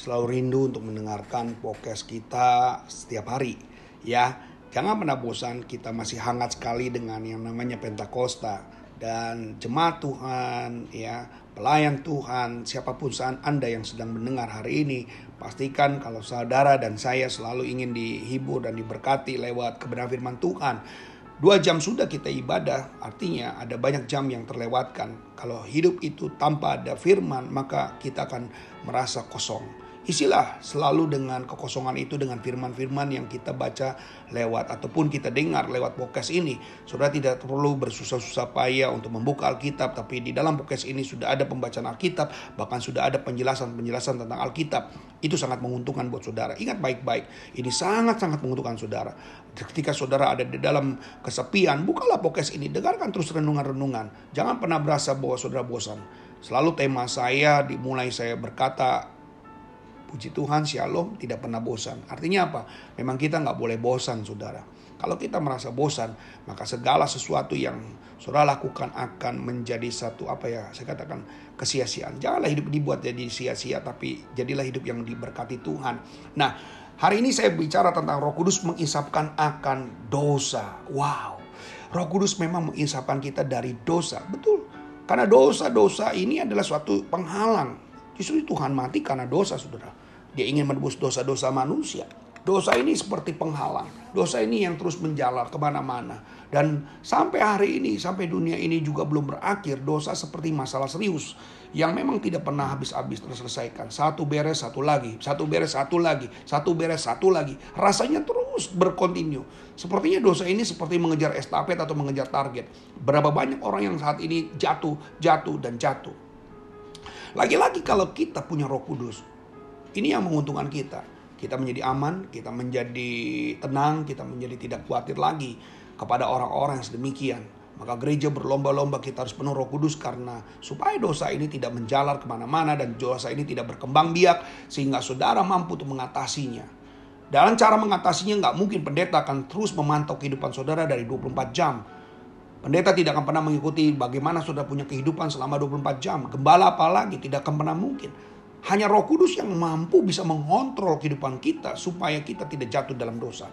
selalu rindu untuk mendengarkan podcast kita setiap hari. Ya, jangan pernah bosan, kita masih hangat sekali dengan yang namanya Pentakosta dan jemaat Tuhan, ya, pelayan Tuhan, siapa pun saat Anda yang sedang mendengar hari ini, pastikan kalau saudara dan saya selalu ingin dihibur dan diberkati lewat kebenaran firman Tuhan Dua jam sudah kita ibadah, artinya ada banyak jam yang terlewatkan. Kalau hidup itu tanpa ada firman, maka kita akan merasa kosong. Isilah selalu dengan kekosongan itu dengan firman-firman yang kita baca lewat ataupun kita dengar lewat podcast ini. Saudara tidak perlu bersusah-susah payah untuk membuka Alkitab, tapi di dalam podcast ini sudah ada pembacaan Alkitab, bahkan sudah ada penjelasan-penjelasan tentang Alkitab. Itu sangat menguntungkan buat saudara. Ingat baik-baik, ini sangat-sangat menguntungkan saudara. Ketika saudara ada di dalam kesepian, bukalah podcast ini, dengarkan terus renungan-renungan. Jangan pernah berasa bahwa saudara bosan. Selalu tema saya dimulai saya berkata Puji Tuhan, shalom, tidak pernah bosan. Artinya apa? Memang kita nggak boleh bosan, saudara. Kalau kita merasa bosan, maka segala sesuatu yang saudara lakukan akan menjadi satu apa ya? Saya katakan kesia-siaan. Janganlah hidup dibuat jadi sia-sia, tapi jadilah hidup yang diberkati Tuhan. Nah, hari ini saya bicara tentang Roh Kudus mengisapkan akan dosa. Wow, Roh Kudus memang mengisapkan kita dari dosa, betul. Karena dosa-dosa ini adalah suatu penghalang Justru Tuhan mati karena dosa, saudara. Dia ingin menebus dosa-dosa manusia. Dosa ini seperti penghalang. Dosa ini yang terus menjalar ke mana-mana. Dan sampai hari ini, sampai dunia ini juga belum berakhir. Dosa seperti masalah serius. Yang memang tidak pernah habis-habis terselesaikan. Satu beres, satu lagi. Satu beres, satu lagi. Satu beres, satu lagi. Rasanya terus berkontinu. Sepertinya dosa ini seperti mengejar estafet atau mengejar target. Berapa banyak orang yang saat ini jatuh, jatuh, dan jatuh. Lagi-lagi kalau kita punya roh kudus, ini yang menguntungkan kita. Kita menjadi aman, kita menjadi tenang, kita menjadi tidak khawatir lagi kepada orang-orang yang sedemikian. Maka gereja berlomba-lomba kita harus penuh roh kudus karena supaya dosa ini tidak menjalar ke mana-mana dan dosa ini tidak berkembang biak sehingga saudara mampu untuk mengatasinya. Dalam cara mengatasinya nggak mungkin pendeta akan terus memantau kehidupan saudara dari 24 jam Pendeta tidak akan pernah mengikuti bagaimana sudah punya kehidupan selama 24 jam. Gembala apalagi tidak akan pernah mungkin. Hanya roh kudus yang mampu bisa mengontrol kehidupan kita supaya kita tidak jatuh dalam dosa.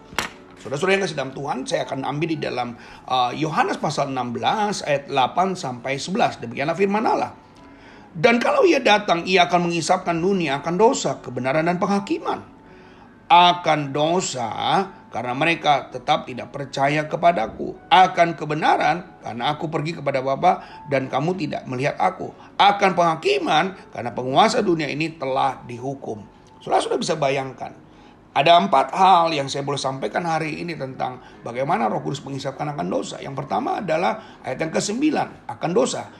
Saudara-saudara yang kasih dalam Tuhan, saya akan ambil di dalam uh, Yohanes uh, pasal 16 ayat 8 sampai 11. Demikianlah firman Allah. Dan kalau ia datang, ia akan mengisapkan dunia akan dosa, kebenaran dan penghakiman. Akan dosa, karena mereka tetap tidak percaya kepadaku. Akan kebenaran karena aku pergi kepada Bapa dan kamu tidak melihat aku. Akan penghakiman karena penguasa dunia ini telah dihukum. Saudara sudah bisa bayangkan. Ada empat hal yang saya boleh sampaikan hari ini tentang bagaimana roh kudus mengisapkan akan dosa. Yang pertama adalah ayat yang ke-9 akan dosa.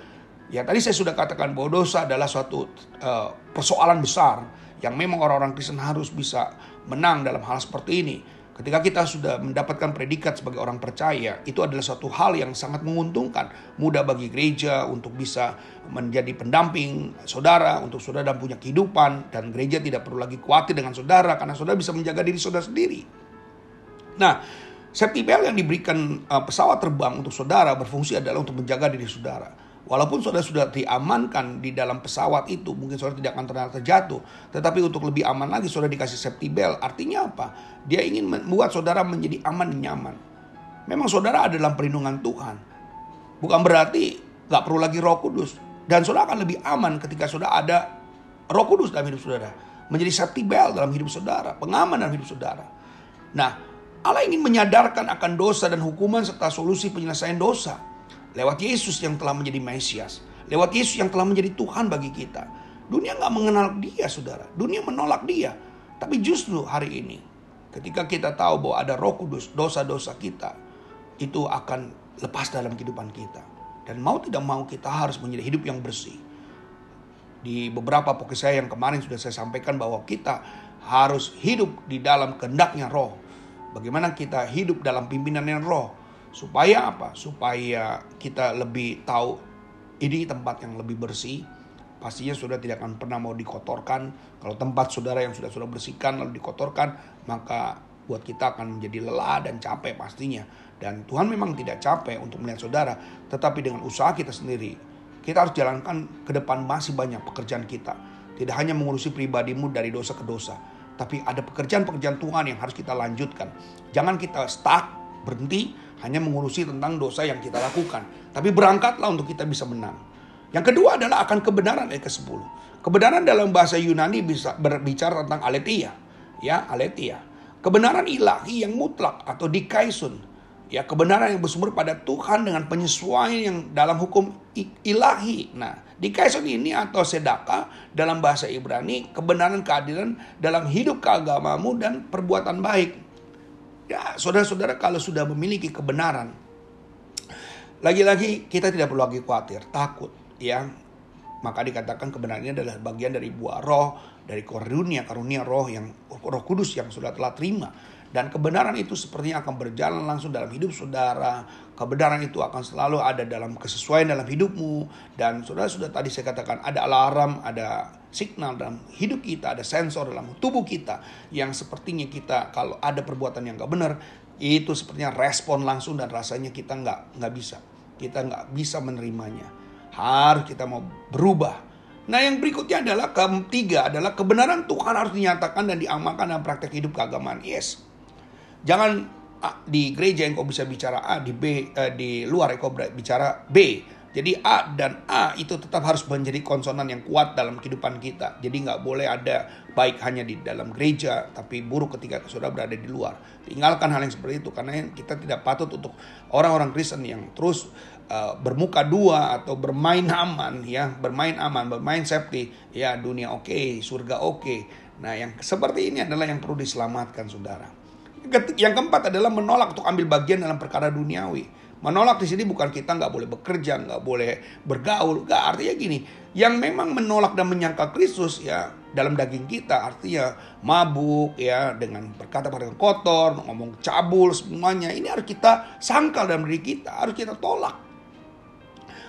Ya tadi saya sudah katakan bahwa dosa adalah suatu uh, persoalan besar yang memang orang-orang Kristen harus bisa menang dalam hal seperti ini Ketika kita sudah mendapatkan predikat sebagai orang percaya, itu adalah suatu hal yang sangat menguntungkan. Mudah bagi gereja untuk bisa menjadi pendamping saudara, untuk saudara dan punya kehidupan, dan gereja tidak perlu lagi khawatir dengan saudara, karena saudara bisa menjaga diri saudara sendiri. Nah, safety belt yang diberikan uh, pesawat terbang untuk saudara berfungsi adalah untuk menjaga diri saudara. Walaupun saudara sudah diamankan di dalam pesawat itu, mungkin saudara tidak akan ternyata terjatuh. Tetapi untuk lebih aman lagi, saudara dikasih safety belt. Artinya apa? Dia ingin membuat saudara menjadi aman dan nyaman. Memang saudara ada dalam perlindungan Tuhan. Bukan berarti gak perlu lagi roh kudus. Dan saudara akan lebih aman ketika saudara ada roh kudus dalam hidup saudara. Menjadi safety belt dalam hidup saudara. Pengaman dalam hidup saudara. Nah, Allah ingin menyadarkan akan dosa dan hukuman serta solusi penyelesaian dosa Lewat Yesus yang telah menjadi Mesias. Lewat Yesus yang telah menjadi Tuhan bagi kita. Dunia nggak mengenal dia, saudara. Dunia menolak dia. Tapi justru hari ini, ketika kita tahu bahwa ada roh kudus, dosa-dosa kita, itu akan lepas dalam kehidupan kita. Dan mau tidak mau kita harus menjadi hidup yang bersih. Di beberapa pokok saya yang kemarin sudah saya sampaikan bahwa kita harus hidup di dalam kehendaknya roh. Bagaimana kita hidup dalam pimpinan yang roh. Supaya apa? Supaya kita lebih tahu ini tempat yang lebih bersih. Pastinya sudah tidak akan pernah mau dikotorkan. Kalau tempat saudara yang sudah sudah bersihkan lalu dikotorkan, maka buat kita akan menjadi lelah dan capek pastinya. Dan Tuhan memang tidak capek untuk melihat saudara, tetapi dengan usaha kita sendiri, kita harus jalankan ke depan masih banyak pekerjaan kita. Tidak hanya mengurusi pribadimu dari dosa ke dosa, tapi ada pekerjaan-pekerjaan Tuhan yang harus kita lanjutkan. Jangan kita stuck, berhenti, hanya mengurusi tentang dosa yang kita lakukan. Tapi berangkatlah untuk kita bisa menang. Yang kedua adalah akan kebenaran ayat ke-10. Kebenaran dalam bahasa Yunani bisa berbicara tentang aletheia. Ya, aletheia. Kebenaran ilahi yang mutlak atau dikaisun. Ya, kebenaran yang bersumber pada Tuhan dengan penyesuaian yang dalam hukum ilahi. Nah, dikaisun ini atau sedaka dalam bahasa Ibrani, kebenaran keadilan dalam hidup keagamamu dan perbuatan baik. Ya, saudara-saudara kalau sudah memiliki kebenaran, lagi-lagi kita tidak perlu lagi khawatir, takut, ya. Maka dikatakan kebenaran ini adalah bagian dari buah roh, dari karunia karunia roh yang roh kudus yang sudah telah terima. Dan kebenaran itu sepertinya akan berjalan langsung dalam hidup saudara. Kebenaran itu akan selalu ada dalam kesesuaian dalam hidupmu. Dan saudara sudah tadi saya katakan ada alarm, ada signal dalam hidup kita, ada sensor dalam tubuh kita. Yang sepertinya kita kalau ada perbuatan yang gak benar, itu sepertinya respon langsung dan rasanya kita nggak nggak bisa. Kita nggak bisa menerimanya. Harus kita mau berubah Nah yang berikutnya adalah ketiga adalah kebenaran Tuhan harus dinyatakan dan diamalkan dalam praktek hidup keagamaan. Yes. Jangan di gereja yang kau bisa bicara A, di B, eh, di luar kau bicara B. Jadi A dan A itu tetap harus menjadi konsonan yang kuat dalam kehidupan kita. Jadi nggak boleh ada baik hanya di dalam gereja, tapi buruk ketika saudara berada di luar. Tinggalkan hal yang seperti itu karena kita tidak patut untuk orang-orang Kristen yang terus uh, bermuka dua atau bermain aman ya, bermain aman, bermain safety. Ya dunia oke, okay, surga oke. Okay. Nah yang seperti ini adalah yang perlu diselamatkan saudara. Yang keempat adalah menolak untuk ambil bagian dalam perkara duniawi. Menolak di sini bukan kita nggak boleh bekerja, nggak boleh bergaul, nggak artinya gini. Yang memang menolak dan menyangka Kristus ya dalam daging kita artinya mabuk ya dengan berkata pada kotor, ngomong cabul semuanya ini harus kita sangkal dalam diri kita, harus kita tolak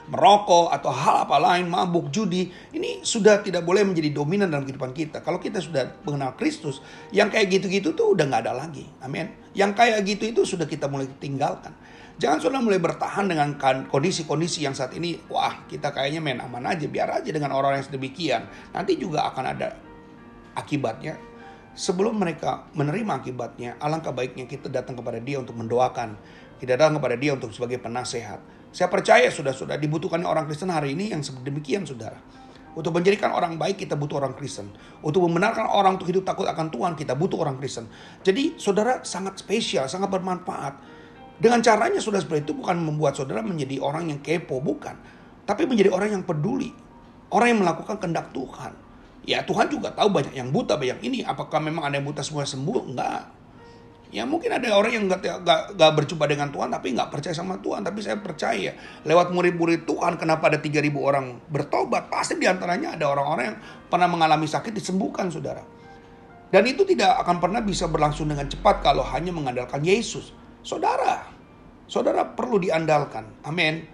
merokok atau hal apa lain, mabuk, judi, ini sudah tidak boleh menjadi dominan dalam kehidupan kita. Kalau kita sudah mengenal Kristus, yang kayak gitu-gitu tuh udah nggak ada lagi. Amin. Yang kayak gitu itu sudah kita mulai tinggalkan. Jangan sudah mulai bertahan dengan kan, kondisi-kondisi yang saat ini, wah kita kayaknya main aman aja, biar aja dengan orang yang sedemikian. Nanti juga akan ada akibatnya. Sebelum mereka menerima akibatnya, alangkah baiknya kita datang kepada dia untuk mendoakan. Kita datang kepada dia untuk sebagai penasehat. Saya percaya sudah-sudah dibutuhkan orang Kristen hari ini yang sedemikian saudara. Untuk menjadikan orang baik kita butuh orang Kristen. Untuk membenarkan orang untuk hidup takut akan Tuhan kita butuh orang Kristen. Jadi saudara sangat spesial, sangat bermanfaat dengan caranya saudara seperti itu bukan membuat saudara menjadi orang yang kepo, bukan. Tapi menjadi orang yang peduli. Orang yang melakukan kehendak Tuhan. Ya Tuhan juga tahu banyak yang buta, banyak ini. Apakah memang ada yang buta semua sembuh? Enggak. Ya mungkin ada orang yang gak, gak, gak berjumpa dengan Tuhan tapi gak percaya sama Tuhan. Tapi saya percaya lewat murid-murid Tuhan kenapa ada 3000 orang bertobat. Pasti di antaranya ada orang-orang yang pernah mengalami sakit disembuhkan saudara. Dan itu tidak akan pernah bisa berlangsung dengan cepat kalau hanya mengandalkan Yesus. Saudara, saudara perlu diandalkan. Amin.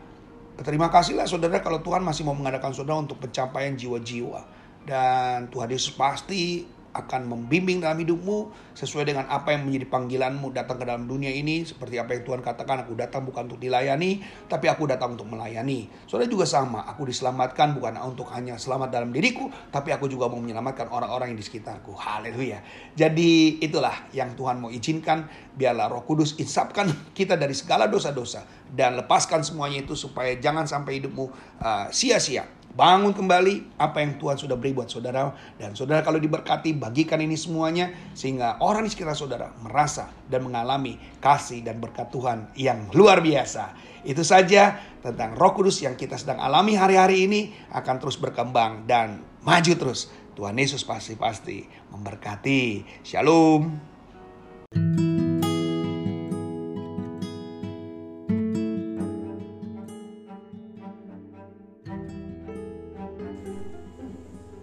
Terima kasihlah saudara kalau Tuhan masih mau mengadakan saudara untuk pencapaian jiwa-jiwa. Dan Tuhan Yesus pasti akan membimbing dalam hidupmu sesuai dengan apa yang menjadi panggilanmu datang ke dalam dunia ini. Seperti apa yang Tuhan katakan aku datang bukan untuk dilayani tapi aku datang untuk melayani. Saudara juga sama aku diselamatkan bukan untuk hanya selamat dalam diriku tapi aku juga mau menyelamatkan orang-orang yang di sekitarku. Haleluya. Jadi itulah yang Tuhan mau izinkan biarlah roh kudus insapkan kita dari segala dosa-dosa dan lepaskan semuanya itu supaya jangan sampai hidupmu uh, sia-sia Bangun kembali apa yang Tuhan sudah beri buat saudara. Dan saudara kalau diberkati, bagikan ini semuanya. Sehingga orang di sekitar saudara merasa dan mengalami kasih dan berkat Tuhan yang luar biasa. Itu saja tentang roh kudus yang kita sedang alami hari-hari ini. Akan terus berkembang dan maju terus. Tuhan Yesus pasti-pasti memberkati. Shalom.